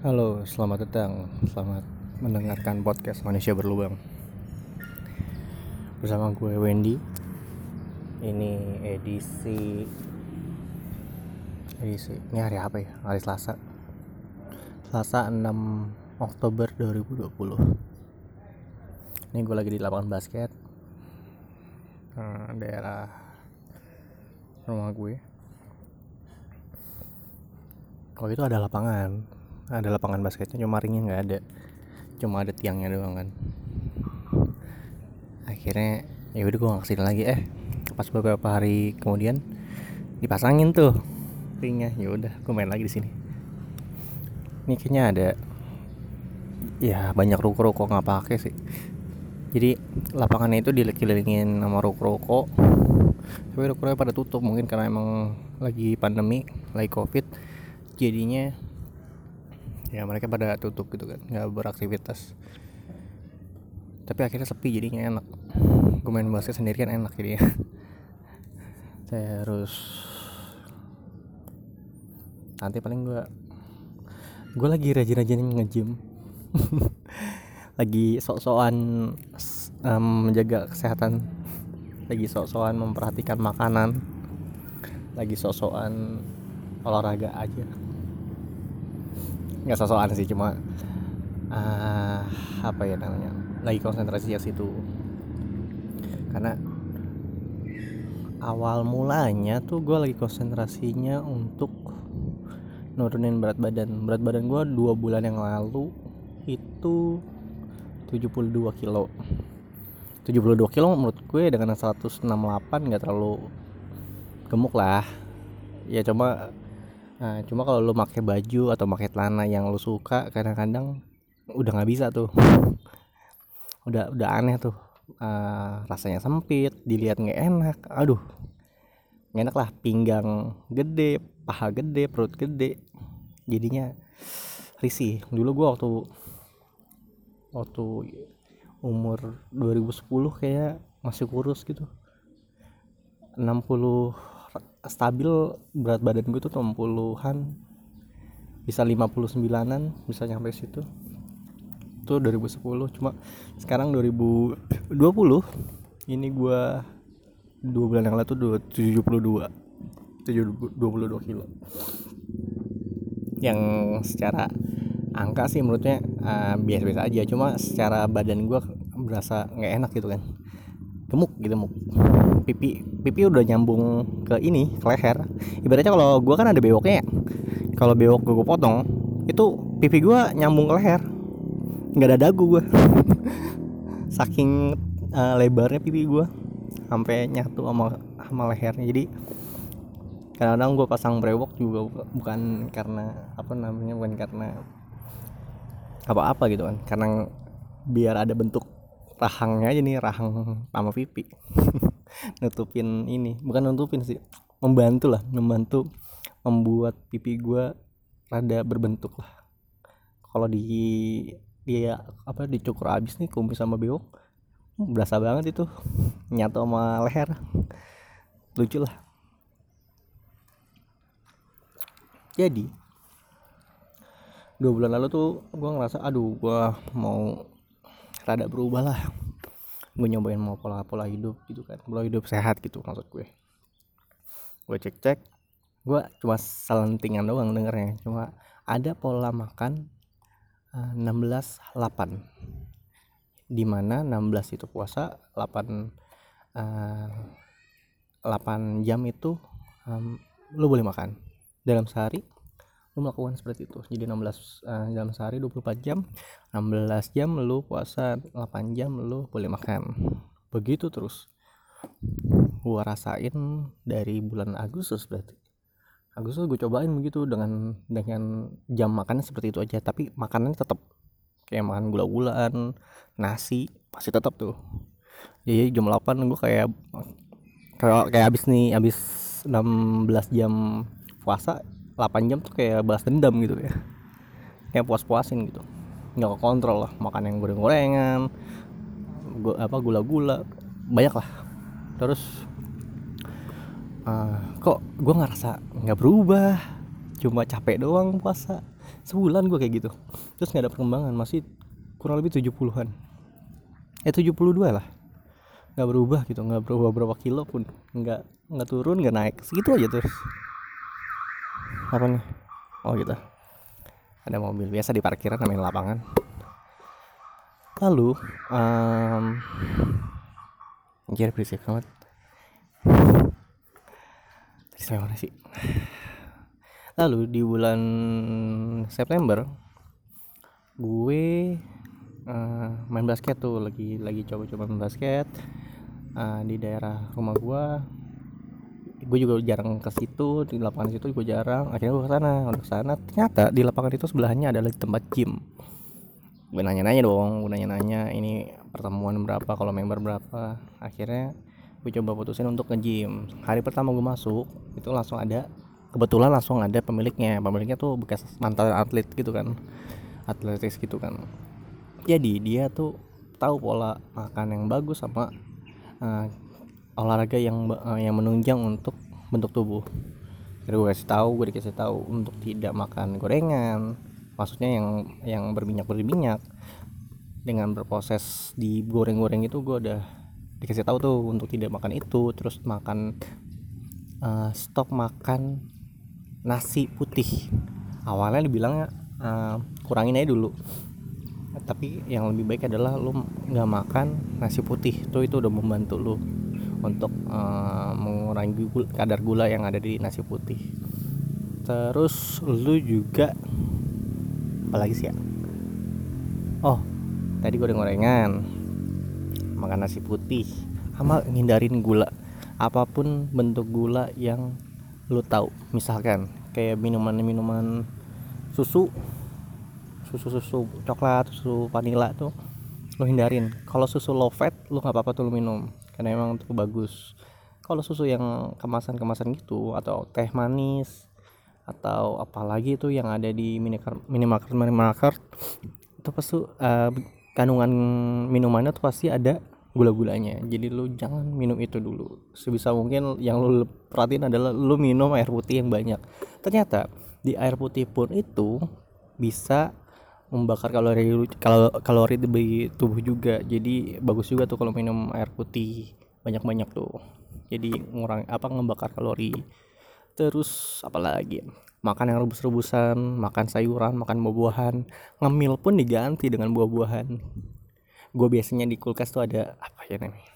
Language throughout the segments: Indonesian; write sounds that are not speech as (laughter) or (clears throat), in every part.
Halo, selamat datang. Selamat mendengarkan podcast Manusia Berlubang. Bersama gue Wendy. Ini edisi edisi ini hari apa ya? Hari Selasa. Selasa 6 Oktober 2020. Ini gue lagi di lapangan basket. Eh, daerah rumah gue. Oh itu ada lapangan ada lapangan basketnya cuma ringnya nggak ada. Cuma ada tiangnya doang kan. Akhirnya ya udah gue ke sini lagi. Eh pas beberapa hari kemudian dipasangin tuh ringnya. Ya udah gue main lagi di sini. Ini kayaknya ada ya banyak ruko-ruko nggak pakai sih. Jadi lapangannya itu dikelilingin sama ruko-ruko tapi ruko-ruko pada tutup mungkin karena emang lagi pandemi lagi covid. Jadinya ya mereka pada tutup gitu kan nggak beraktivitas. Tapi akhirnya sepi jadinya enak. Gue main basket sendirian enak jadinya. (laughs) Saya harus nanti paling gue gue lagi rajin-rajin nge-gym. (laughs) Lagi sok-sokan um, menjaga kesehatan. Lagi sok-sokan memperhatikan makanan. Lagi sok-sokan olahraga aja nggak sosokan sih cuma uh, apa ya namanya lagi konsentrasi ya situ. Karena awal mulanya tuh gue lagi konsentrasinya untuk nurunin berat badan. Berat badan gue dua bulan yang lalu itu 72 kilo. 72 kilo menurut gue dengan 168 nggak terlalu gemuk lah. Ya cuma Nah, cuma kalau lu pakai baju atau pakai celana yang lu suka kadang-kadang udah nggak bisa tuh. Udah udah aneh tuh. Uh, rasanya sempit, dilihat nggak enak. Aduh. Gak enak lah pinggang gede, paha gede, perut gede. Jadinya risih. Dulu gua waktu waktu umur 2010 kayak masih kurus gitu. 60 stabil berat badan gue tuh 60-an bisa 59-an bisa nyampe situ. Itu 2010 cuma sekarang 2020 ini gue dua bulan yang lalu tuh 72 72 kilo. Yang secara angka sih menurutnya uh, biasa-biasa aja cuma secara badan gue berasa nggak enak gitu kan gemuk gitu gemuk. Pipi pipi udah nyambung ke ini ke leher. Ibaratnya kalau gue kan ada bewoknya ya. Kalau bewok gue potong itu pipi gue nyambung ke leher. Nggak ada dagu gue (laughs) saking uh, lebarnya pipi gue sampai nyatu sama sama lehernya. Jadi kadang-kadang gue pasang brewok juga bukan karena apa namanya bukan karena apa-apa gitu kan. Karena biar ada bentuk rahangnya aja nih rahang sama pipi (laughs) nutupin ini bukan nutupin sih membantu lah membantu membuat pipi gue rada berbentuk lah. Kalau di dia apa dicukur abis nih kumis sama bewok berasa banget itu (laughs) nyatu sama leher. Lucu lah. Jadi dua bulan lalu tuh gue ngerasa aduh gue mau rada berubah lah. Gue nyobain mau pola pola hidup gitu kan pola hidup sehat gitu maksud gue. Gue cek cek gue cuma selentingan doang dengernya cuma ada pola makan uh, 16 8 di mana 16 itu puasa 8 uh, 8 jam itu um, lo boleh makan dalam sehari lu melakukan seperti itu. Jadi 16 uh, eh, dalam sehari 24 jam. 16 jam lu puasa 8 jam lu boleh makan. Begitu terus. Gua rasain dari bulan Agustus berarti. Agustus gue cobain begitu dengan dengan jam makannya seperti itu aja tapi makanannya tetap kayak makan gula-gulaan nasi masih tetap tuh. Jadi jam 8 gue kayak kayak kayak habis nih habis 16 jam puasa 8 jam tuh kayak balas dendam gitu ya. Kayak puas-puasin gitu. Nggak kontrol lah makan yang goreng-gorengan gua, apa gula-gula banyak lah. Terus uh, kok gue ngerasa nggak berubah cuma capek doang puasa. Sebulan gue kayak gitu. Terus nggak ada perkembangan masih kurang lebih 70-an eh 72 lah. Nggak berubah gitu nggak berubah berapa kilo pun. Nggak nggak turun nggak naik. Segitu aja terus apa nih? Oh gitu. Ada mobil biasa di parkiran namanya lapangan. Lalu um, anjir berisik banget. Tadi sampai mana sih? Lalu di bulan September gue uh, main basket tuh. Lagi lagi coba-coba main basket uh, di daerah rumah gue gue juga jarang ke situ di lapangan situ gue jarang. Akhirnya gue ke sana udah ke sana ternyata di lapangan itu sebelahnya adalah tempat gym. Gue nanya-nanya dong gue nanya-nanya ini pertemuan berapa? Kalau member berapa? Akhirnya gue coba putusin untuk nge-gym. Hari pertama gue masuk itu langsung ada kebetulan langsung ada pemiliknya. Pemiliknya tuh bekas mantan atlet gitu kan atletis gitu kan. Jadi dia tuh tahu pola makan yang bagus sama uh, olahraga yang uh, yang menunjang untuk bentuk tubuh. Jadi gue kasih tahu gue dikasih tahu untuk tidak makan gorengan maksudnya yang yang berminyak berminyak. Dengan berproses di goreng-goreng itu gue udah dikasih tahu tuh untuk tidak makan itu terus makan uh, stop makan nasi putih. Awalnya dibilangnya uh, kurangin aja dulu. Tapi yang lebih baik adalah lu nggak makan nasi putih. Tuh itu udah membantu lu untuk uh, mengurangi gula, kadar gula yang ada di nasi putih. Terus lu juga apalagi sih ya? Oh tadi gue udah gorengan makan nasi putih sama ngindarin gula. Apa pun bentuk gula yang lu tahu. Misalkan kayak minuman-minuman susu susu-susu coklat susu vanila tuh lu hindarin. Kalau susu low fat lu nggak apa-apa tuh lu minum karena emang itu bagus. Kalau susu yang kemasan-kemasan gitu atau teh manis atau apalagi itu yang ada di minimarket minimarket minimarket itu pasti uh, kandungan minumannya tuh pasti ada gula-gulanya. Jadi lu jangan minum itu dulu. Sebisa mungkin yang lu perhatiin adalah lu minum air putih yang banyak. Ternyata di air putih pun itu bisa membakar kalori kalau kalori di tubuh juga. Jadi bagus juga tuh kalau minum air putih banyak-banyak tuh. Jadi ngurang apa ngebakar kalori. Terus apalagi? Makan yang rebus-rebusan makan sayuran makan buah-buahan. Ngemil pun diganti dengan buah-buahan. Gue biasanya di kulkas tuh ada apa ya namanya?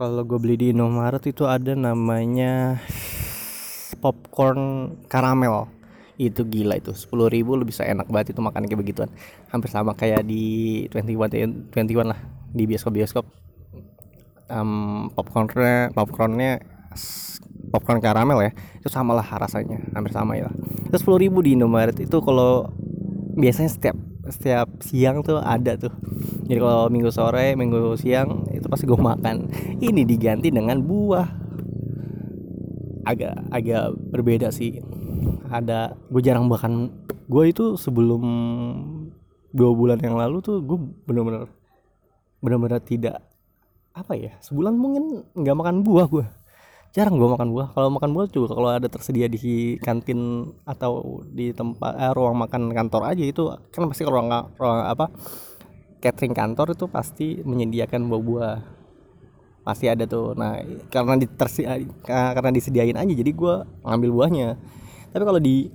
Kalau gue beli di Indomaret itu ada namanya popcorn karamel itu gila itu. Sepuluh ribu lu bisa enak banget itu makan kayak begituan. Hampir sama kayak di 21 21 lah di bioskop bioskop um, popcornnya popcornnya popcorn karamel ya itu sama lah rasanya hampir sama ya. Terus sepuluh ribu di Indomaret itu kalau biasanya setiap setiap siang tuh ada tuh. Jadi kalau minggu sore minggu siang itu pasti gue makan. Ini diganti dengan buah. Agak agak berbeda sih ada gue jarang makan. Gue itu sebelum dua bulan yang lalu tuh gue bener-bener bener-bener tidak apa ya sebulan mungkin nggak makan buah gue jarang gue makan buah. Kalau makan buah juga kalau ada tersedia di kantin atau di tempat eh, ruang makan kantor aja itu kan pasti ruang ruang apa catering kantor itu pasti menyediakan buah-buah. Pasti ada tuh. Nah karena ditersi karena disediain aja jadi gue ngambil buahnya tapi kalau di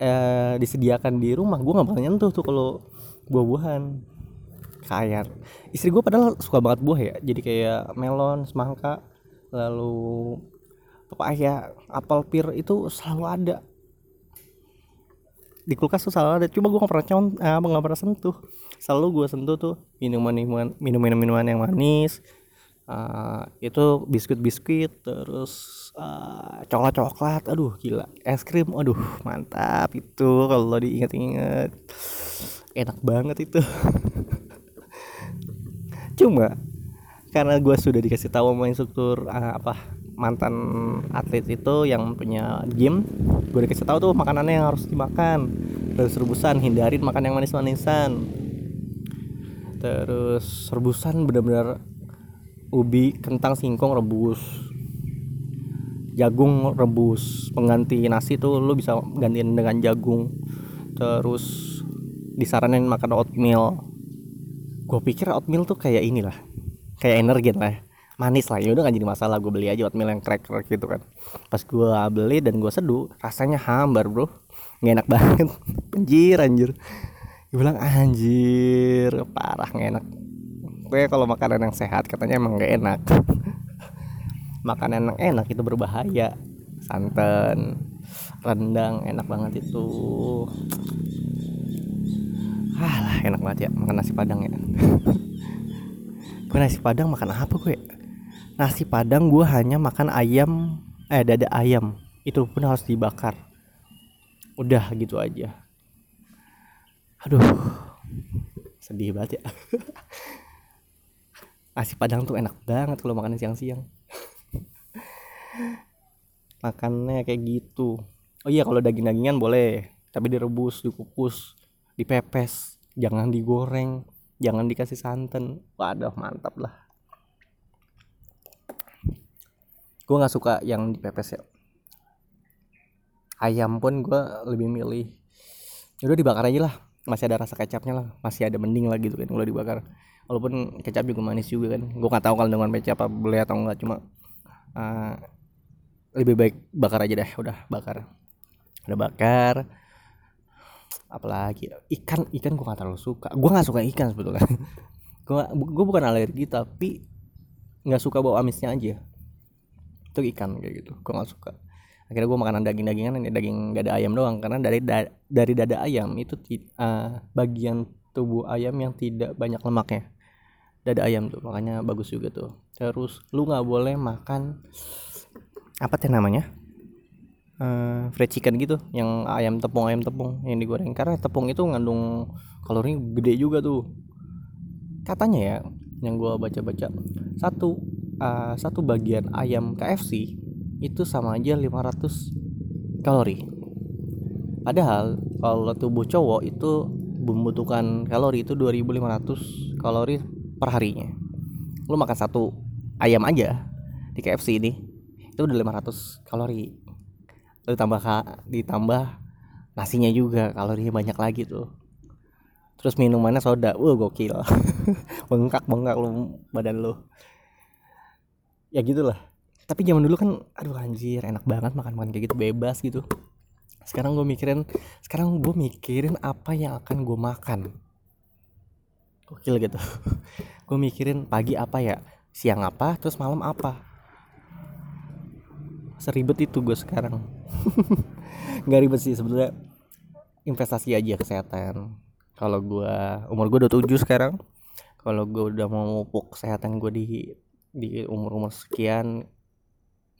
eh, disediakan di rumah gue nggak bakal nyentuh tuh kalau buah-buahan. Kayak istri gue padahal suka banget buah ya. Jadi kayak melon semangka lalu pepaya apel pir itu selalu ada. Di kulkas tuh selalu ada cuma gue nggak pernah con eh, nggak pernah sentuh. Selalu gue sentuh tuh minuman minuman minuman minuman yang manis uh, itu biskuit biskuit terus uh, coklat coklat aduh gila. Es krim aduh mantap itu kalau diinget-inget. Enak banget itu. (laughs) Cuma karena gue sudah dikasih tahu sama instruktur uh, apa mantan atlet itu yang punya gym gue dikasih tahu tuh makanannya yang harus dimakan. Terus rebusan hindarin makan yang manis-manisan. Terus rebusan bener-bener ubi kentang singkong rebus jagung rebus pengganti nasi tuh lu bisa gantiin dengan jagung. Terus disaranin makan oatmeal. Gue pikir oatmeal tuh kayak inilah kayak energi lah manis lah. Ya udah gak jadi masalah gue beli aja oatmeal yang cracker gitu kan. Pas gue beli dan gue seduh rasanya hambar bro. Nggak enak (laughs) banget. Penjir anjir. Gue bilang anjir parah nggak enak. Gue kalau makanan yang sehat katanya emang nggak enak (laughs) makanan yang enak itu berbahaya. Santan rendang enak banget itu. Alah enak banget ya makan nasi padang ya. (laughs) Gue nasi padang makan apa gue nasi padang gue hanya makan ayam eh dada ayam. Itu pun harus dibakar. Udah gitu aja. Aduh sedih banget ya. (laughs) Nasi padang tuh enak banget kalau makan siang-siang makannya kayak gitu. Oh iya kalau daging-dagingan boleh tapi direbus dikukus dipepes jangan digoreng jangan dikasih santan. Waduh mantap lah. Gue nggak suka yang dipepes ya. Ayam pun gue lebih milih. Udah dibakar aja lah masih ada rasa kecapnya lah masih ada mending lah gitu kan kalau dibakar. Walaupun kecap juga manis juga kan gue nggak tahu kalau dengan kecap apa boleh atau enggak cuma uh, lebih baik bakar aja deh udah bakar. Udah bakar. Apalagi ikan ikan gue gak terlalu suka. Gue nggak suka ikan sebetulnya. (laughs) Gue gue bukan alergi tapi nggak suka bau amisnya aja. Itu ikan kayak gitu gue nggak suka. Akhirnya gue makanan daging-dagingan ini daging dada ayam doang. Karena dari da dari dada ayam itu uh, bagian tubuh ayam yang tidak banyak lemaknya. Dada ayam tuh makanya bagus juga tuh. Terus lu nggak boleh makan apa teh namanya? Uh, fried chicken gitu yang ayam tepung ayam tepung yang digoreng. Karena tepung itu ngandung kalori gede juga tuh. Katanya ya yang gue baca-baca satu uh, satu bagian ayam KFC itu sama aja 500 kalori. Padahal kalau tubuh cowok itu membutuhkan kalori itu 2500 kalori per harinya. Lu makan satu ayam aja di KFC ini itu udah 500 kalori. Lalu tambah ditambah nasinya juga kalorinya banyak lagi tuh. Terus minumannya soda. Wah gokil. (laughs) Bengkak bengkak lu badan lu. Ya gitulah. Tapi zaman dulu kan aduh anjir enak banget makan makan kayak gitu bebas gitu. Sekarang gue mikirin sekarang gue mikirin apa yang akan gue makan. Gokil gitu. (laughs) Gue mikirin pagi apa ya siang apa terus malam apa seribet itu gue sekarang. (laughs) Nggak ribet sih sebenarnya investasi aja kesehatan. Kalau gue umur gue udah tujuh sekarang. Kalau gue udah mau mupuk kesehatan gue di di umur umur sekian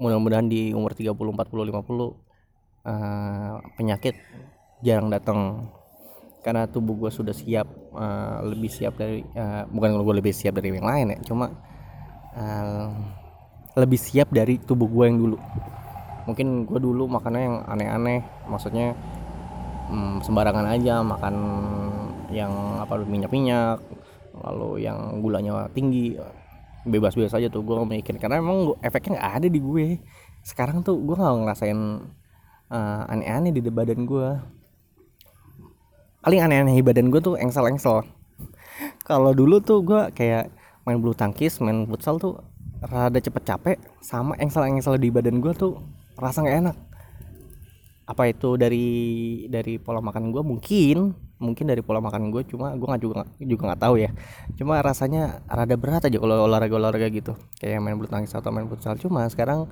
mudah-mudahan di umur 30 40 50 uh, penyakit jarang datang. Karena tubuh gue sudah siap uh, lebih siap dari uh, bukan gue lebih siap dari yang lain ya cuma uh, lebih siap dari tubuh gue yang dulu. Mungkin gue dulu makannya yang aneh-aneh maksudnya hmm, sembarangan aja makan yang apa minyak-minyak lalu yang gulanya tinggi bebas-bebas aja tuh gue mikir karena emang efeknya nggak ada di gue. Sekarang tuh gue nggak ngerasain uh, aneh-aneh di badan gue paling aneh-aneh di badan gue tuh engsel-engsel. Kalau dulu tuh gue kayak main bulu tangkis main futsal tuh rada cepet capek sama engsel-engsel di badan gue tuh rasa nggak enak. Apa itu dari dari pola makan gue mungkin mungkin dari pola makan gue cuma gue nggak juga juga nggak tahu ya. Cuma rasanya rada berat aja kalau olahraga olahraga gitu. Kayak main bulu tangkis atau main futsal. Cuma sekarang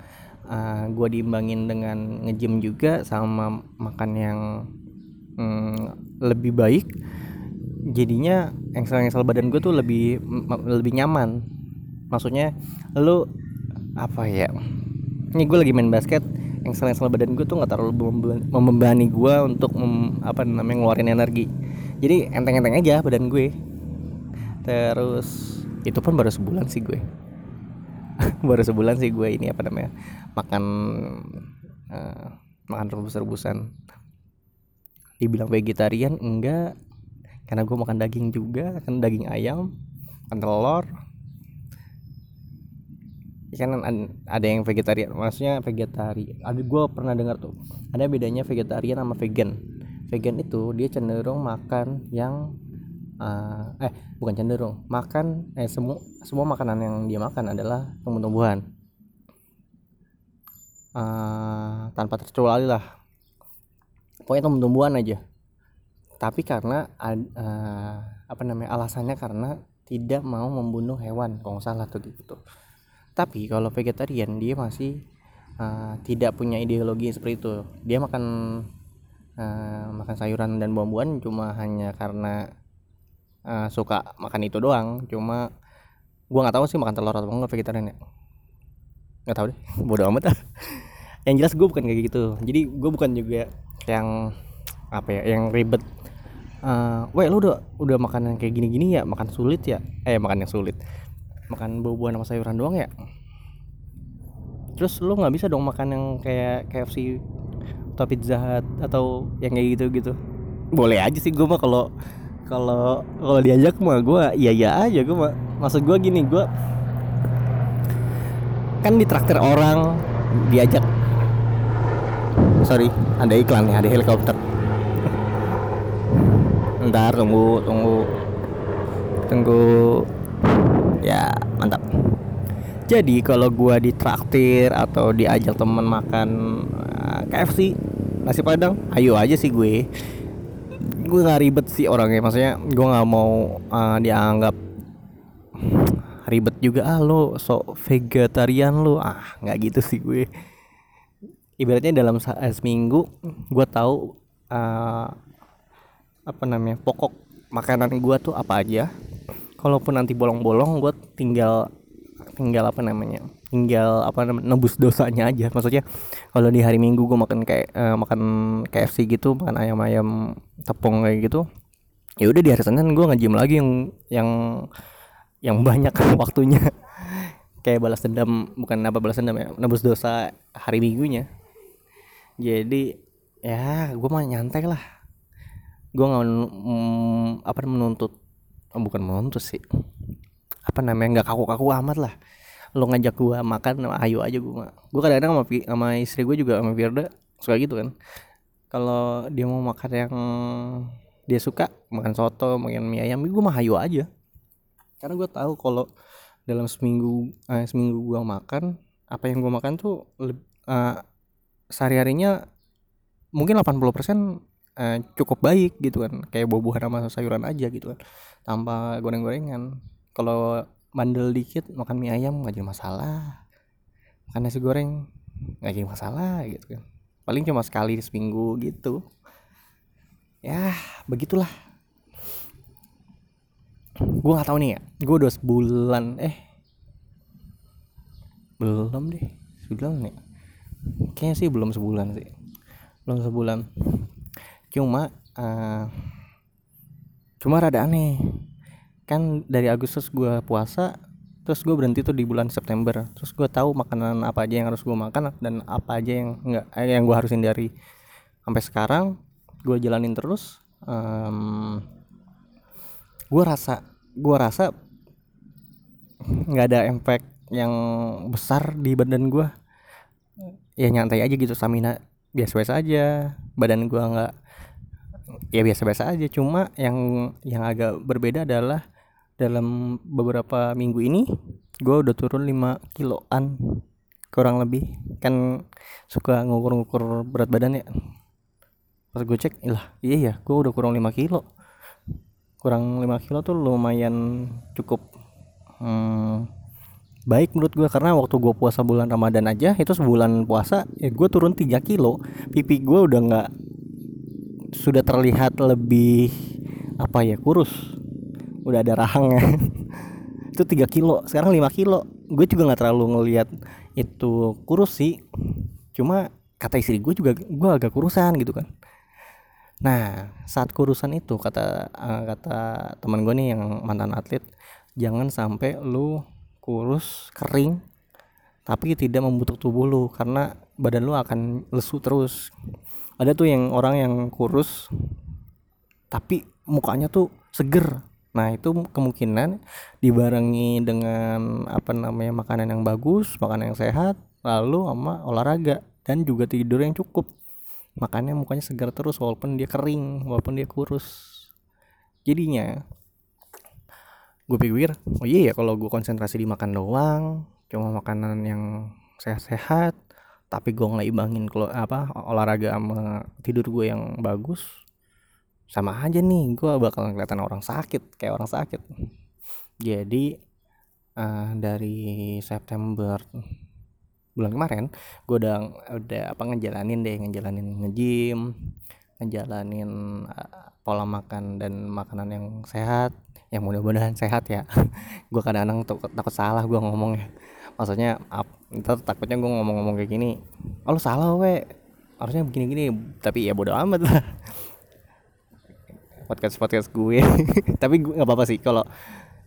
uh, eh, gue diimbangin dengan ngejim juga sama makan yang mm, lebih baik. Jadinya engsel-engsel badan gue tuh lebih lebih nyaman maksudnya lu apa ya? Ini gue lagi main basket engsel-engsel badan gue tuh nggak terlalu membebani gue untuk mem, apa namanya ngeluarin energi. Jadi enteng-enteng aja badan gue. Terus itu pun baru sebulan sih gue. (laughs) Baru sebulan sih gue ini apa namanya makan uh, makan rebus-rebusan. Dibilang vegetarian enggak. Karena gue makan daging juga kan daging ayam makan telur kan ada yang vegetarian maksudnya vegetarian ada gue pernah dengar tuh ada bedanya vegetarian sama vegan. Vegan itu dia cenderung makan yang uh, eh bukan cenderung makan eh semua semua makanan yang dia makan adalah tumbuh-tumbuhan. Uh, tanpa terkecuali lah. Pokoknya tumbuh-tumbuhan aja. Tapi karena uh, apa namanya alasannya karena tidak mau membunuh hewan kalau nggak salah tuh gitu tapi kalau vegetarian dia masih uh, tidak punya ideologi seperti itu. Dia makan uh, makan sayuran dan buah-buahan cuma hanya karena uh, suka makan itu doang. Cuma gua nggak tahu sih makan telur atau enggak vegetarian ya. Nggak tahu deh (laughs) bodoh amat ah yang jelas gue bukan kayak gitu. Jadi gue bukan juga yang apa ya yang ribet. Uh, weh lu udah udah makan yang kayak gini-gini ya makan sulit ya? Eh makan yang sulit makan buah-buahan sama sayuran doang ya? Terus lu nggak bisa dong makan yang kayak KFC atau Pizza Hut atau yang kayak gitu gitu? Boleh aja sih gue mah kalau kalau kalau diajak mah gue iya iya aja gue mah maksud gue gini gue kan ditraktir orang diajak. Sorry ada iklan nih ada helikopter. Ntar tunggu tunggu tunggu ya mantap. Jadi kalau gua ditraktir atau diajak temen makan eh, KFC nasi padang ayo aja sih gue. Gue nggak ribet sih orangnya. Maksudnya gue nggak mau uh, dianggap ribet juga. Ah lo so vegetarian lo. Ah nggak gitu sih gue. Ibaratnya dalam uh, seminggu gue tahu uh, apa namanya pokok makanan gue tuh apa aja kalaupun nanti bolong-bolong gue tinggal tinggal apa namanya tinggal apa namanya nebus dosanya aja. Maksudnya kalau di hari minggu gue makan kayak uh, makan KFC gitu makan ayam ayam tepung kayak gitu ya udah di hari Senin gue ngejim lagi yang yang yang banyak (laughs) waktunya. Kayak balas dendam bukan apa balas dendam ya nebus dosa hari minggunya. Jadi ya gue mah nyantai lah. Gue nggak mm, apa menuntut oh, bukan menuntut sih. Apa namanya nggak kaku-kaku amat lah. Lo ngajak gua makan ayo aja gua gua kadang-kadang sama, sama istri gue juga sama Firda suka gitu kan. Kalau dia mau makan yang dia suka makan soto makan mie ayam gue mah ayo aja. Karena gue tahu kalau dalam seminggu eh, seminggu gue makan apa yang gue makan tuh uh, sehari harinya mungkin 80% eh, cukup baik gitu kan. Kayak buah-buahan sama sayuran aja gitu kan. Tanpa goreng-gorengan. Kalau bandel dikit makan mie ayam nggak jadi masalah. Makan nasi goreng nggak jadi masalah gitu kan. Paling cuma sekali seminggu gitu. Ya begitulah. Gue nggak tahu nih ya. Gue udah sebulan eh belum deh. Sebulan nih. Kayaknya sih belum sebulan sih. Belum sebulan cuma uh, cuma rada aneh. Kan dari Agustus gue puasa terus gue berhenti tuh di bulan September. Terus gue tahu makanan apa aja yang harus gue makan dan apa aja yang enggak eh, yang gue harus hindari sampai sekarang gue jalanin terus um, gue rasa gue rasa nggak ada impact yang besar di badan gue ya nyantai aja gitu stamina biasa-biasa aja. Badan gue nggak ya biasa-biasa aja. Cuma yang yang agak berbeda adalah dalam beberapa minggu ini gue udah turun 5 kiloan kurang lebih. Kan suka ngukur-ngukur berat badan ya. Pas gue cek lah iya ya gue udah kurang 5 kilo. Kurang 5 kilo tuh lumayan cukup hmm, baik menurut gue karena waktu gue puasa bulan Ramadan aja itu sebulan puasa ya gue turun 3 kilo. Pipi gue udah nggak sudah terlihat lebih apa ya kurus. Udah ada rahangnya. (laughs) Itu tiga kilo sekarang 5 kilo. Gue juga nggak terlalu ngelihat itu kurus sih. Cuma kata istri gue juga gue agak kurusan gitu kan. Nah saat kurusan itu kata uh, kata teman gue nih yang mantan atlet jangan sampai lu kurus kering tapi tidak membentuk tubuh lu karena badan lu akan lesu terus ada tuh yang orang yang kurus tapi mukanya tuh seger. Nah itu kemungkinan dibarengi dengan apa namanya makanan yang bagus makanan yang sehat lalu sama olahraga dan juga tidur yang cukup. Makanya mukanya segar terus walaupun dia kering walaupun dia kurus. Jadinya gue pikir oh iya ya kalau gue konsentrasi di makan doang cuma makanan yang sehat-sehat tapi gue ngeimbangin kalau apa olahraga sama tidur gue yang bagus sama aja nih gue bakal kelihatan orang sakit kayak orang sakit. Jadi uh, dari September bulan kemarin gue udah udah apa ngejalanin deh ngejalanin ngejim ngejalanin uh, pola makan dan makanan yang sehat yang mudah-mudahan sehat ya. (laughs) Gue kadang-kadang takut salah gue ngomongnya maksudnya up, ntar takutnya gue ngomong-ngomong kayak gini oh lu salah we. Harusnya begini-gini. Tapi ya bodo amat. Lah (laughs) podcast podcast gue. (laughs) Tapi gue nggak apa-apa sih kalau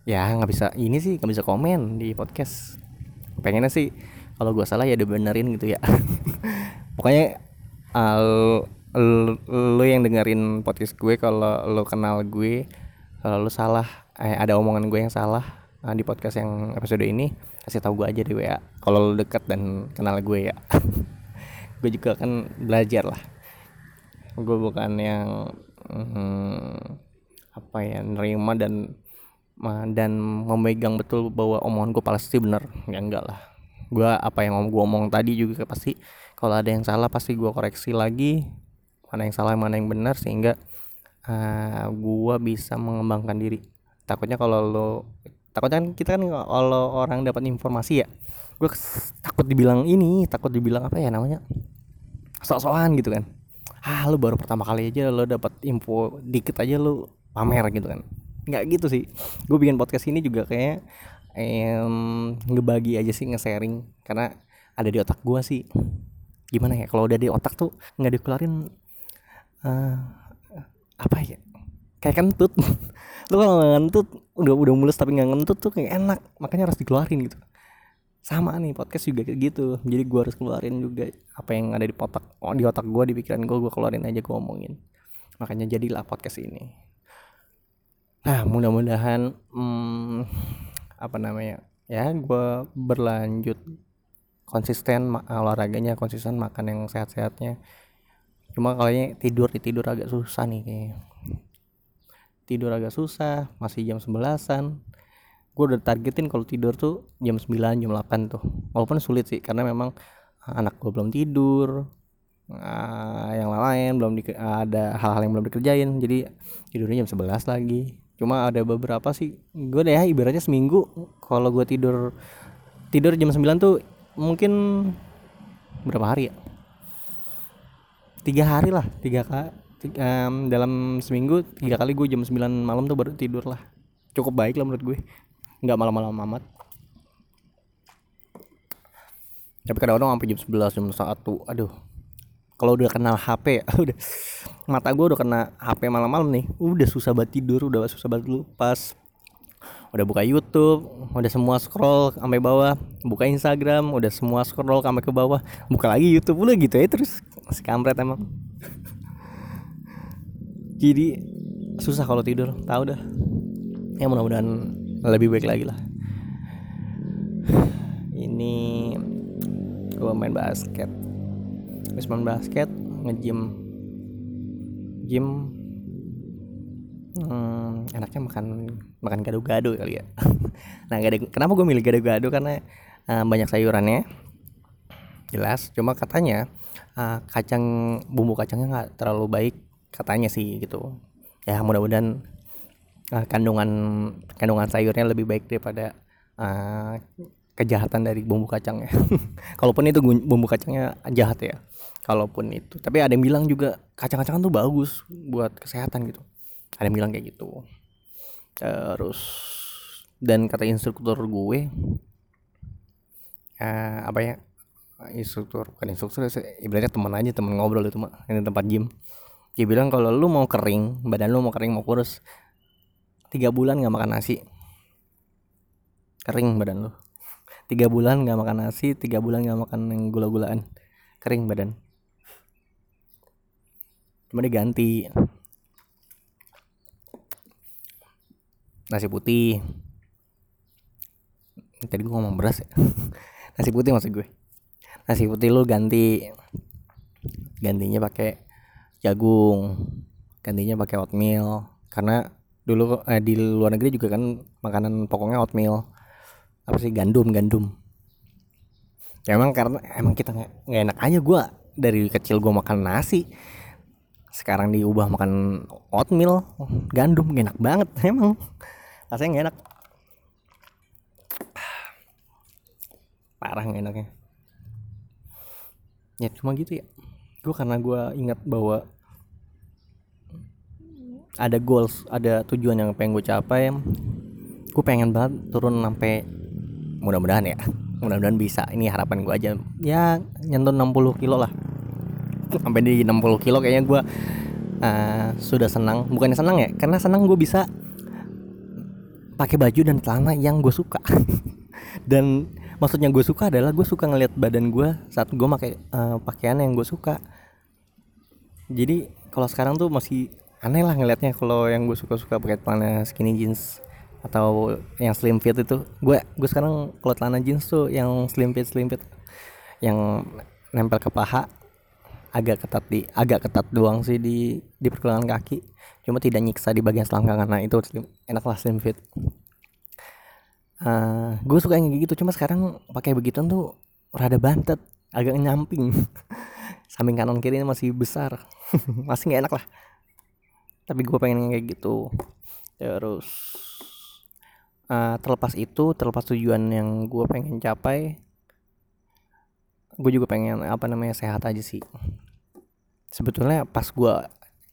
ya nggak bisa ini sih nggak bisa komen di podcast. Pengennya sih kalau gue salah ya dibenerin gitu ya. (laughs) Pokoknya uh, lu, yang dengerin podcast gue kalau lu kenal gue kalau lu salah eh, ada omongan gue yang salah nah, di podcast yang episode ini kasih tahu gue aja deh ya kalau lu dekat dan kenal gue ya. (laughs) Gue juga kan belajar lah. Gue bukan yang hmm, apa ya nerima dan dan memegang betul bahwa omongan gue pasti bener. Ya enggak lah. Gue apa yang gue omong tadi juga pasti kalau ada yang salah pasti gue koreksi lagi mana yang salah mana yang benar sehingga uh, gua bisa mengembangkan diri. Takutnya kalau lo takutnya kan kita kan kalau orang dapat informasi ya gue takut dibilang ini takut dibilang apa ya namanya sok-sokan gitu kan. Ah lu baru pertama kali aja lo dapat info dikit aja lo pamer gitu kan. Nggak gitu sih. Gue bikin podcast ini juga kayak em, ngebagi aja sih nge-sharing. Karena ada di otak gue sih. Gimana ya kalau udah di otak tuh nggak dikeluarin uh, apa ya kayak kentut. (laughs) Lu kalau nggak ngentut udah udah mulus tapi nggak ngentut tuh kayak enak. Makanya harus dikeluarin gitu. Sama nih podcast juga kayak gitu. Jadi gua harus keluarin juga apa yang ada di otak oh, di otak gua di pikiran gua gua keluarin aja gua omongin. Makanya jadilah podcast ini. Nah mudah-mudahan hmm, apa namanya ya gua berlanjut konsisten olahraganya konsisten makan yang sehat-sehatnya. Cuma kayaknya tidur tidur agak susah nih kayaknya tidur agak susah masih jam sebelasan. Gue udah targetin kalau tidur tuh jam 9 jam 8 tuh. Walaupun sulit sih karena memang ah, anak gue belum tidur uh, yang lain belum di, ada hal-hal yang belum dikerjain jadi tidurnya jam 11 lagi. Cuma ada beberapa sih gue deh ya ibaratnya seminggu kalau gue tidur tidur jam 9 tuh mungkin berapa hari ya? Tiga hari lah tiga um, dalam seminggu tiga kali gue jam 9 malam tuh baru tidur lah. Cukup baik lah menurut gue. Nggak malam-malam amat. Tapi kadang-kadang sampai jam 11 jam satu aduh. Kalau udah kenal HP ya (laughs) udah. Mata gue udah kena HP malam-malam nih. Udah susah banget tidur udah susah banget lupas udah buka YouTube udah semua scroll sampai bawah. Buka Instagram udah semua scroll sampai ke bawah. Buka lagi YouTube udah gitu ya terus. Si kampret emang jadi susah kalau tidur tahu dah. Ya mudah-mudahan lebih baik lagi lah. Ini gue main basket. Habis main basket ngejim gym hmm, enaknya makan makan gado-gado kali ya. (laughs) Nah gado kenapa gue milih gado-gado? Karena uh, banyak sayurannya. Jelas cuma katanya uh, kacang bumbu kacangnya nggak terlalu baik katanya sih gitu. Ya mudah-mudahan uh, kandungan kandungan sayurnya lebih baik daripada uh, kejahatan dari bumbu kacangnya (laughs) kalaupun itu bumbu kacangnya jahat ya. Kalaupun itu. Tapi ada yang bilang juga kacang-kacangan tuh bagus buat kesehatan gitu. Ada yang bilang kayak gitu. Terus dan kata instruktur gue uh, apa ya instruktur bukan instruktur ibaratnya teman aja teman ngobrol itu mah ini tempat gym dia bilang kalau lu mau kering badan lu mau kering mau kurus tiga bulan nggak makan nasi. Kering badan lu. Tiga bulan nggak makan nasi tiga bulan nggak makan gula-gulaan. Kering badan. Cuma diganti. Nasi putih. Tadi gue ngomong beras ya. (laughs) Nasi putih maksud gue. Nasi putih lu ganti. Gantinya pakai jagung gantinya pakai oatmeal. Karena dulu eh, di luar negeri juga kan makanan pokoknya oatmeal. Apa sih? Gandum gandum. Ya emang karena emang kita nggak enak aja. Gue dari kecil gue makan nasi. Sekarang diubah makan oatmeal. Gandum gak enak banget (laughs) emang. Rasanya gak enak. Parah gak enaknya. Ya cuma gitu ya gue karena gue ingat bahwa ada goals ada tujuan yang pengen gue capai gue pengen banget turun sampai mudah-mudahan ya mudah-mudahan bisa. Ini harapan gue aja. Ya nyentuh 60 kilo lah. Sampai di 60 kilo kayaknya gue uh, sudah senang. Bukannya senang ya karena senang gue bisa pakai baju dan celana yang gue suka. (laughs) Dan maksudnya gue suka adalah gue suka ngeliat badan gue saat gue pakai uh, pakaian yang gue suka. Jadi kalau sekarang tuh masih aneh lah ngelihatnya kalau yang gue suka suka pakai celana skinny jeans atau yang slim fit itu. Gue gue sekarang kalau celana jeans tuh yang slim fit slim fit yang nempel ke paha agak ketat di agak ketat doang sih di di pergelangan kaki. Cuma tidak nyiksa di bagian selangkangan. Nah itu slim, enak lah slim fit uh, eh, gue suka yang gitu cuma sekarang pakai begituan tuh rada bantet agak nyamping. (laughs) Samping kanan kiri masih besar. (laughs) Masih nggak enak lah. Tapi gue pengen kayak gitu. Terus uh, terlepas itu terlepas tujuan yang gue pengen capai gue juga pengen apa namanya sehat aja sih. Sebetulnya pas gue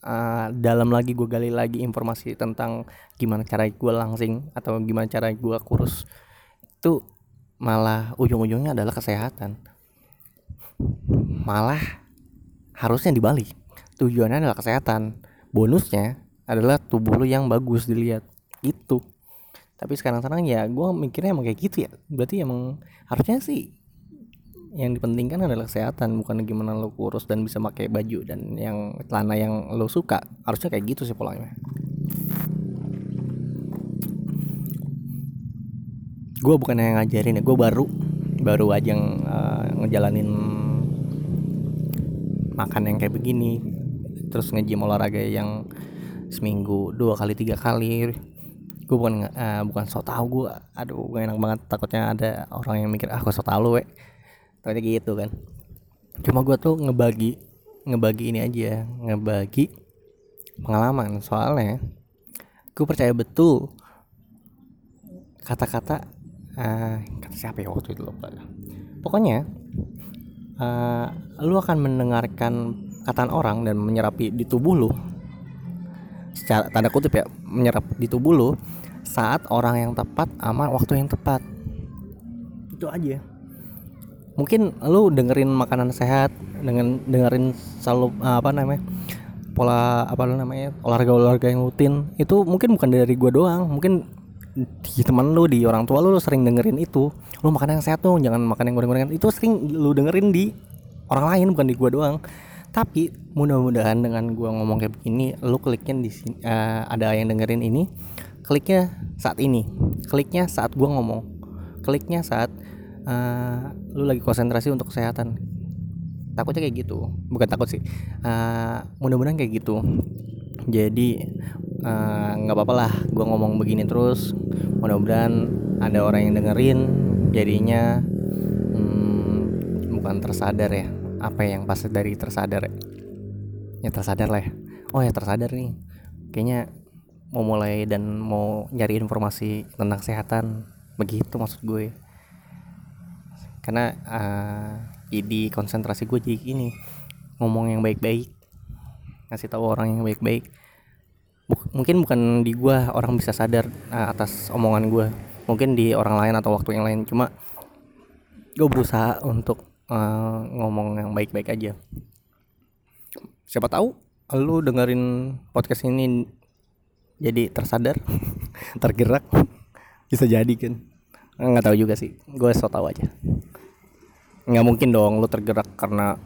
uh, dalam lagi gue gali lagi informasi tentang gimana cara gue langsing atau gimana cara gue kurus itu malah ujung-ujungnya adalah kesehatan. Malah harusnya dibalik tujuannya adalah kesehatan. Bonusnya adalah tubuh lu yang bagus dilihat. Itu tapi sekarang-sekarang ya gue mikirnya emang kayak gitu ya. Berarti emang harusnya sih yang dipentingkan adalah kesehatan bukan gimana lo kurus dan bisa pakai baju dan yang celana yang lo suka. Harusnya kayak gitu sih polanya. Gue bukan yang ngajarin ya gue baru baru aja yang uh, ngejalanin makan yang kayak begini terus ngejim olahraga yang seminggu dua kali tiga kali. Gue bukan uh, bukan so tau gue aduh gue enak banget takutnya ada orang yang mikir ah gue so tau lo Tanya gitu kan. Cuma gue tuh ngebagi ngebagi ini aja ngebagi pengalaman. Soalnya gue percaya betul kata-kata uh, kata siapa ya waktu itu lupa pokoknya uh, lu akan mendengarkan kataan orang dan menyerapi di tubuh lu. Secara tanda kutip ya menyerap di tubuh lu saat orang yang tepat sama waktu yang tepat. Itu aja mungkin lu dengerin makanan sehat dengan dengerin selalu apa namanya pola apa namanya olahraga olahraga yang rutin itu mungkin bukan dari gua doang mungkin di teman lu di orang tua lu, lu sering dengerin itu. Lu makan yang sehat tuh jangan makan yang goreng-gorengan. Itu sering lu dengerin di orang lain bukan di gua doang. Tapi mudah-mudahan dengan gua ngomong kayak begini lu kliknya di sini uh, ada yang dengerin ini kliknya saat ini. Kliknya saat gua ngomong. Kliknya saat uh, lu lagi konsentrasi untuk kesehatan. Takutnya kayak gitu. Bukan takut sih. Uh, mudah-mudahan kayak gitu. Jadi eh, nggak uh, apa-apa lah. Gue ngomong begini terus. Mudah-mudahan ada orang yang dengerin. Jadinya hmm, bukan tersadar ya. Apa yang pas dari tersadar? Ya, ya tersadar lah ya. Oh ya tersadar nih. Kayaknya mau mulai dan mau nyari informasi tentang kesehatan. Begitu maksud gue karena uh, jadi konsentrasi gue jadi ini ngomong yang baik-baik ngasih tahu orang yang baik-baik. Buk mungkin bukan di gue orang bisa sadar uh, atas omongan gue mungkin di orang lain atau waktu yang lain. Cuma gue berusaha untuk uh, ngomong yang baik-baik aja. Siapa tahu lu dengerin podcast ini jadi tersadar (laughs) tergerak bisa jadi kan. Nggak tahu juga sih gue so tau aja nggak mungkin dong lu tergerak karena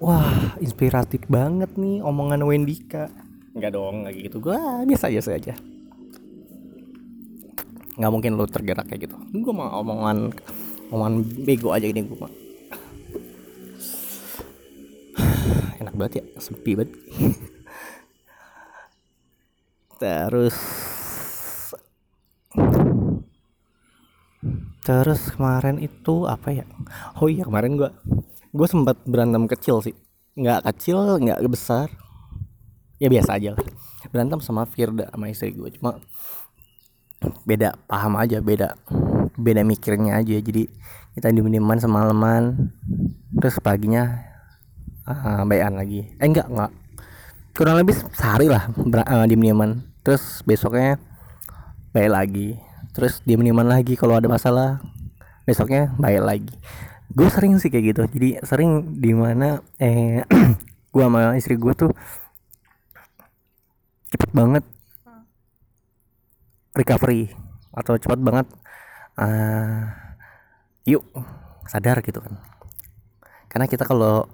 wah inspiratif banget nih omongan Wendika. Nggak dong nggak gitu. Gue biasa aja saja nggak mungkin lu tergerak kayak gitu. Gue mau omongan omongan bego aja ini gue mah. (sighs) Enak banget ya sepi banget. (laughs) Terus terus kemarin itu apa ya? Oh iya kemarin gue gue sempat berantem kecil sih. Nggak kecil nggak besar. Ya biasa aja lah. Berantem sama Firda sama istri gue cuma beda paham aja beda beda mikirnya aja. Jadi kita diem-dieman semalaman. Terus paginya uh, bayan lagi. Eh enggak enggak kurang lebih sehari lah uh, diem-dieman. Terus besoknya baik lagi terus diem-dieman lagi kalau ada masalah. Besoknya baik lagi. Gue sering sih kayak gitu. Jadi sering di mana eh (clears throat) gue sama istri gue tuh cepet banget recovery atau cepet banget uh, yuk sadar gitu kan. Karena kita kalau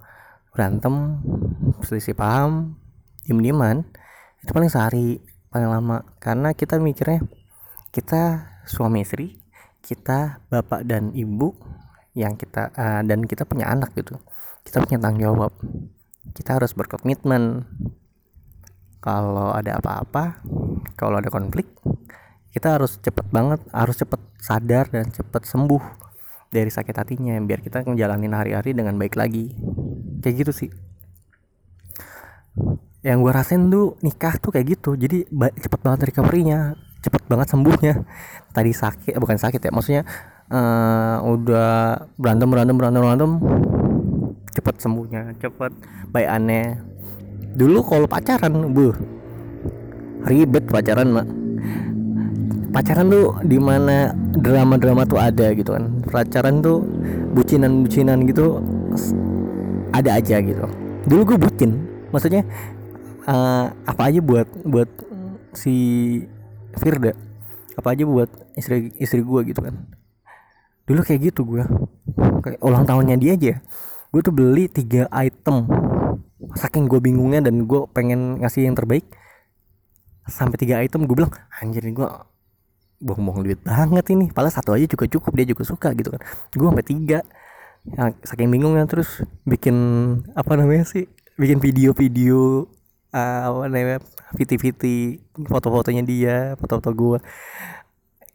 berantem selisih paham diem dieman itu paling sehari paling lama. Karena kita mikirnya kita suami istri kita bapak dan ibu yang kita uh, dan kita punya anak gitu. Kita punya tanggung jawab. Kita harus berkomitmen. Kalau ada apa-apa kalau ada konflik kita harus cepet banget harus cepet sadar dan cepet sembuh dari sakit hatinya biar kita ngejalanin hari-hari dengan baik lagi. Kayak gitu sih. Yang gue rasain tuh nikah tuh kayak gitu. Jadi cepet banget recovery-nya cepet banget sembuhnya. Tadi sakit bukan sakit ya maksudnya uh, udah berantem berantem berantem berantem cepet sembuhnya cepet baik aneh dulu kalau pacaran bu ribet pacaran mak. Pacaran tuh di mana drama-drama tuh ada gitu kan. Pacaran tuh bucinan-bucinan gitu ada aja gitu. Dulu gue bucin maksudnya uh, apa aja buat buat si Firda apa aja buat istri istri gue gitu kan. Dulu kayak gitu gue kayak ulang tahunnya dia aja. Gue tuh beli tiga item. Saking gue bingungnya dan gue pengen ngasih yang terbaik sampai tiga item gue bilang anjir gue bohong-bohong duit banget ini. Padahal satu aja juga cukup dia juga suka gitu kan. Gue sampai tiga. Saking bingungnya terus bikin apa namanya sih bikin video-video uh, apa namanya viti-viti foto-fotonya dia foto-foto gue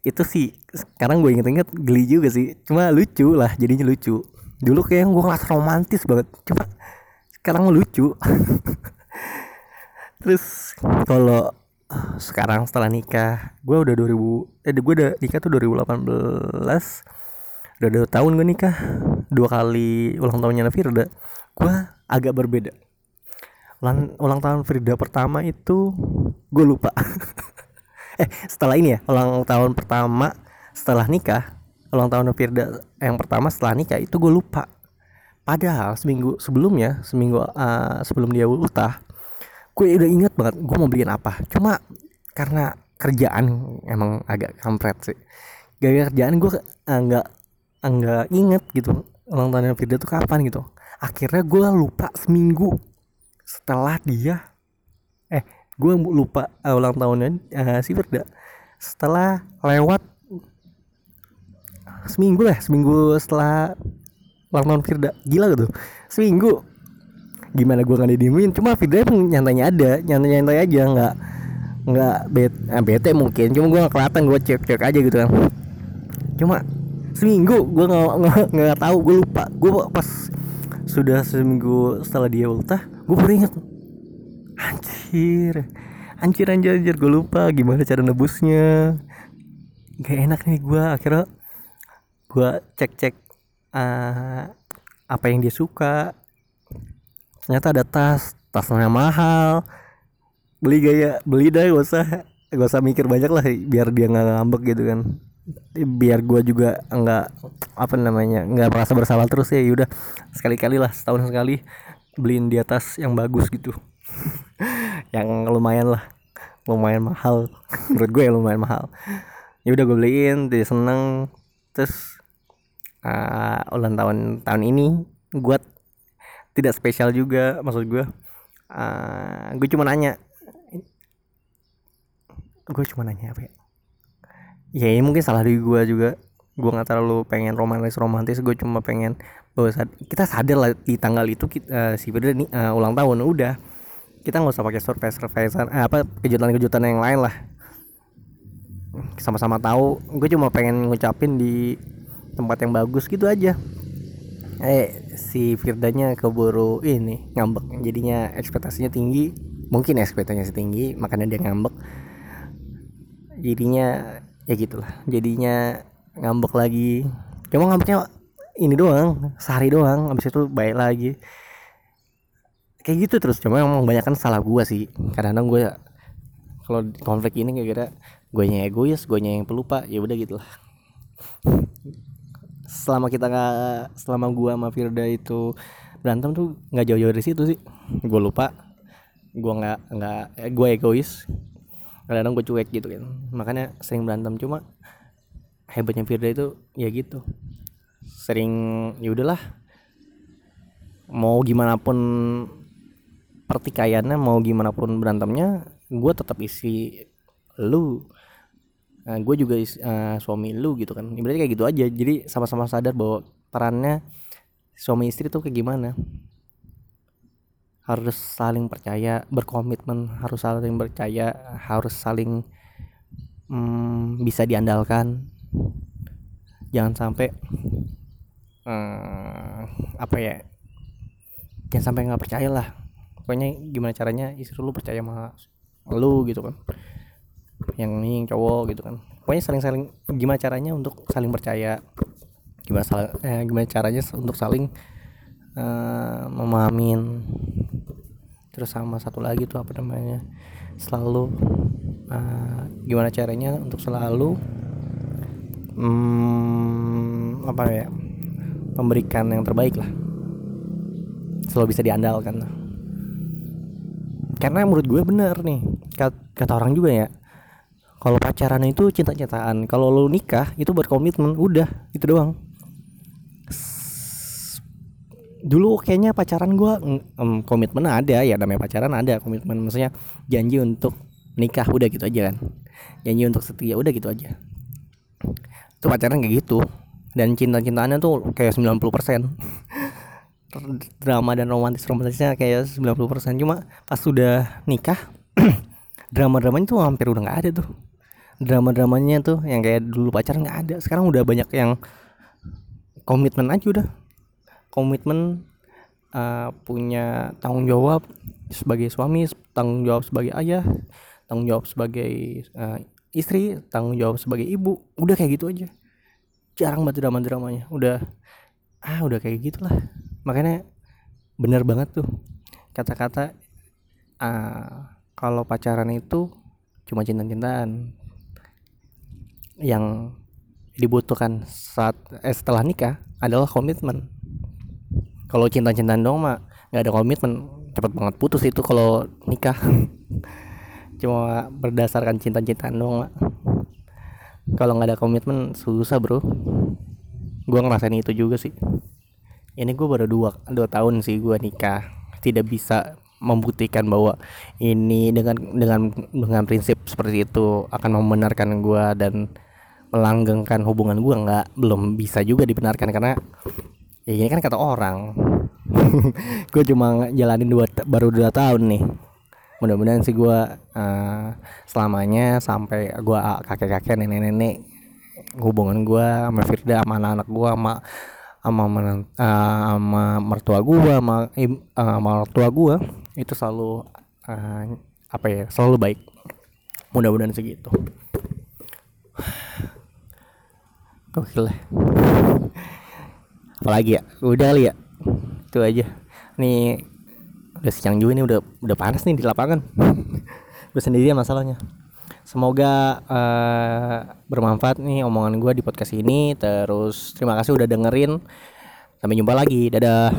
itu sih sekarang gue inget-inget geli juga sih. Cuma lucu lah jadinya lucu. Dulu kayak gue ngerasa romantis banget. Cuma sekarang lucu. (laughs) Terus kalau sekarang setelah nikah gue udah 2000 eh gue udah nikah tuh 2018 udah dua tahun gue nikah. Dua kali ulang tahunnya Firda gue agak berbeda ulang ulang tahun Firda pertama itu gue lupa. (laughs) Eh setelah ini ya ulang tahun pertama setelah nikah ulang tahun Firda yang pertama setelah nikah itu gue lupa. Padahal seminggu sebelumnya seminggu uh, sebelum dia ultah gue udah inget banget gue mau beliin apa. Cuma karena kerjaan emang agak kampret sih. Gaya kerjaan gue uh, nggak uh, nggak inget gitu ulang tahun Firda tuh kapan gitu. Akhirnya gue lupa seminggu setelah dia eh gue lupa uh, ulang tahunnya uh, si Firda. Setelah lewat seminggu lah seminggu setelah ulang tahun Firda. Gila gitu. Seminggu. Gimana gue nggak didiemin cuma Firda pun nyantainya ada nyantai nyantai aja nggak nggak bet eh, bete mungkin. Cuma gue nggak kelihatan gue cek cek aja gitu kan. Cuma seminggu gue nggak nggak tahu gue lupa. Gue pas sudah seminggu setelah dia ultah gue baru inget anjir. Anjir anjir anjir. Gue lupa gimana cara nebusnya. Gak enak nih gue akhirnya gue cek cek uh, apa yang dia suka. Ternyata ada tas. Tasnya mahal. Beli gaya beli dah gak usah. Gak usah mikir banyak lah biar dia nggak ngambek gitu kan. Biar gue juga nggak apa namanya nggak merasa bersalah terus ya. Udah sekali kali lah setahun sekali beliin di atas yang bagus gitu. (laughs) Yang lumayan lah lumayan mahal. (laughs) Menurut gue ya lumayan mahal. Ya udah gue beliin dia seneng. Terus uh, ulang tahun tahun ini gue tidak spesial juga maksud gue. Uh, gue cuma nanya. Gue cuma nanya apa ya? Ya ini mungkin salah dari gue juga gue nggak terlalu pengen romantis romantis. Gue cuma pengen bahwa sad kita sadar lah di tanggal itu kita, uh, si Firda nih uh, ulang tahun. Udah. Kita nggak usah pakai surprise surprise uh, apa kejutan kejutan yang lain lah. Sama-sama tahu. Gue cuma pengen ngucapin di tempat yang bagus gitu aja. Eh si Firdanya keburu ini ngambek. Jadinya ekspektasinya tinggi. Mungkin ekspektasinya tinggi makanya dia ngambek. Jadinya ya gitulah. Jadinya ngambek lagi. Cuma ngambeknya ini doang sehari doang habis itu baik lagi. Kayak gitu terus cuma emang banyak kan salah gua sih. Kadang-kadang gue kalau konflik ini kira-kira gue yang egois gue yang pelupa ya udah gitulah selama kita nggak selama gua sama Firda itu berantem tuh nggak jauh-jauh dari situ sih. Gue lupa gue nggak nggak eh, gue egois. Kadang-kadang gue cuek gitu kan. Makanya sering berantem cuma hebatnya Firda itu ya gitu. Sering ya udahlah. Mau gimana pun pertikaiannya mau gimana pun berantemnya gue tetap isi lu. Nah, gue juga uh, suami lu gitu kan. Berarti kayak gitu aja. Jadi sama-sama sadar bahwa perannya suami istri tuh kayak gimana. Harus saling percaya berkomitmen harus saling percaya harus saling hmm, bisa diandalkan jangan sampai uh, apa ya jangan sampai nggak percaya lah. Pokoknya gimana caranya istri lu percaya sama lu gitu kan. Yang ini yang cowok gitu kan. Pokoknya saling-saling gimana caranya untuk saling percaya? Gimana saling eh, gimana caranya untuk saling uh, memahamin? Terus sama satu lagi tuh apa namanya? Selalu uh, gimana caranya untuk selalu hmm, apa ya memberikan yang terbaik lah. Selalu bisa diandalkan karena menurut gue bener nih kata orang juga ya kalau pacaran itu cinta-cintaan kalau lo nikah itu berkomitmen udah itu doang. Dulu kayaknya pacaran gue um, komitmen ada ya namanya pacaran ada komitmen maksudnya janji untuk nikah udah gitu aja kan. Janji untuk setia udah gitu aja itu pacaran kayak gitu. Dan cinta-cintaannya tuh kayak 90% drama dan romantis romantisnya kayak 90% cuma pas sudah nikah (clears throat) drama-dramanya tuh hampir udah nggak ada tuh. Drama-dramanya tuh yang kayak dulu pacaran nggak ada. Sekarang udah banyak yang komitmen aja udah. Komitmen uh, punya tanggung jawab sebagai suami tanggung jawab sebagai ayah tanggung jawab sebagai uh, istri tanggung jawab sebagai ibu. Udah kayak gitu aja. Jarang banget drama-dramanya. Udah ah udah kayak gitulah. Makanya bener banget tuh kata-kata uh, kalau pacaran itu cuma cinta-cintaan yang dibutuhkan saat eh, setelah nikah adalah komitmen. Kalau cinta-cintaan dong mah nggak ada komitmen cepet banget putus itu kalau nikah (laughs) cuma berdasarkan cinta-cintaan dong mak. Kalau nggak ada komitmen susah bro. Gue ngerasain itu juga sih. Ini gue baru dua dua tahun sih gue nikah. Tidak bisa membuktikan bahwa ini dengan dengan dengan prinsip seperti itu akan membenarkan gue dan melanggengkan hubungan gue nggak belum bisa juga dibenarkan karena ya ini kan kata orang. (laughs) Gue cuma jalanin dua baru dua tahun nih mudah-mudahan sih gue uh, selamanya sampai gue kakek-kakek nenek-nenek hubungan gue sama Firda sama anak-anak gue sama sama uh, mertua gue sama uh, sama mertua gue itu selalu uh, apa ya selalu baik. Mudah-mudahan segitu gokil lah. Apalagi ya? Udah kali ya? Itu aja. Nih udah siang juga nih udah udah panas nih di lapangan. (laughs) Gue sendiri masalahnya. Semoga uh, bermanfaat nih omongan gue di podcast ini. Terus terima kasih udah dengerin. Sampai jumpa lagi. Dadah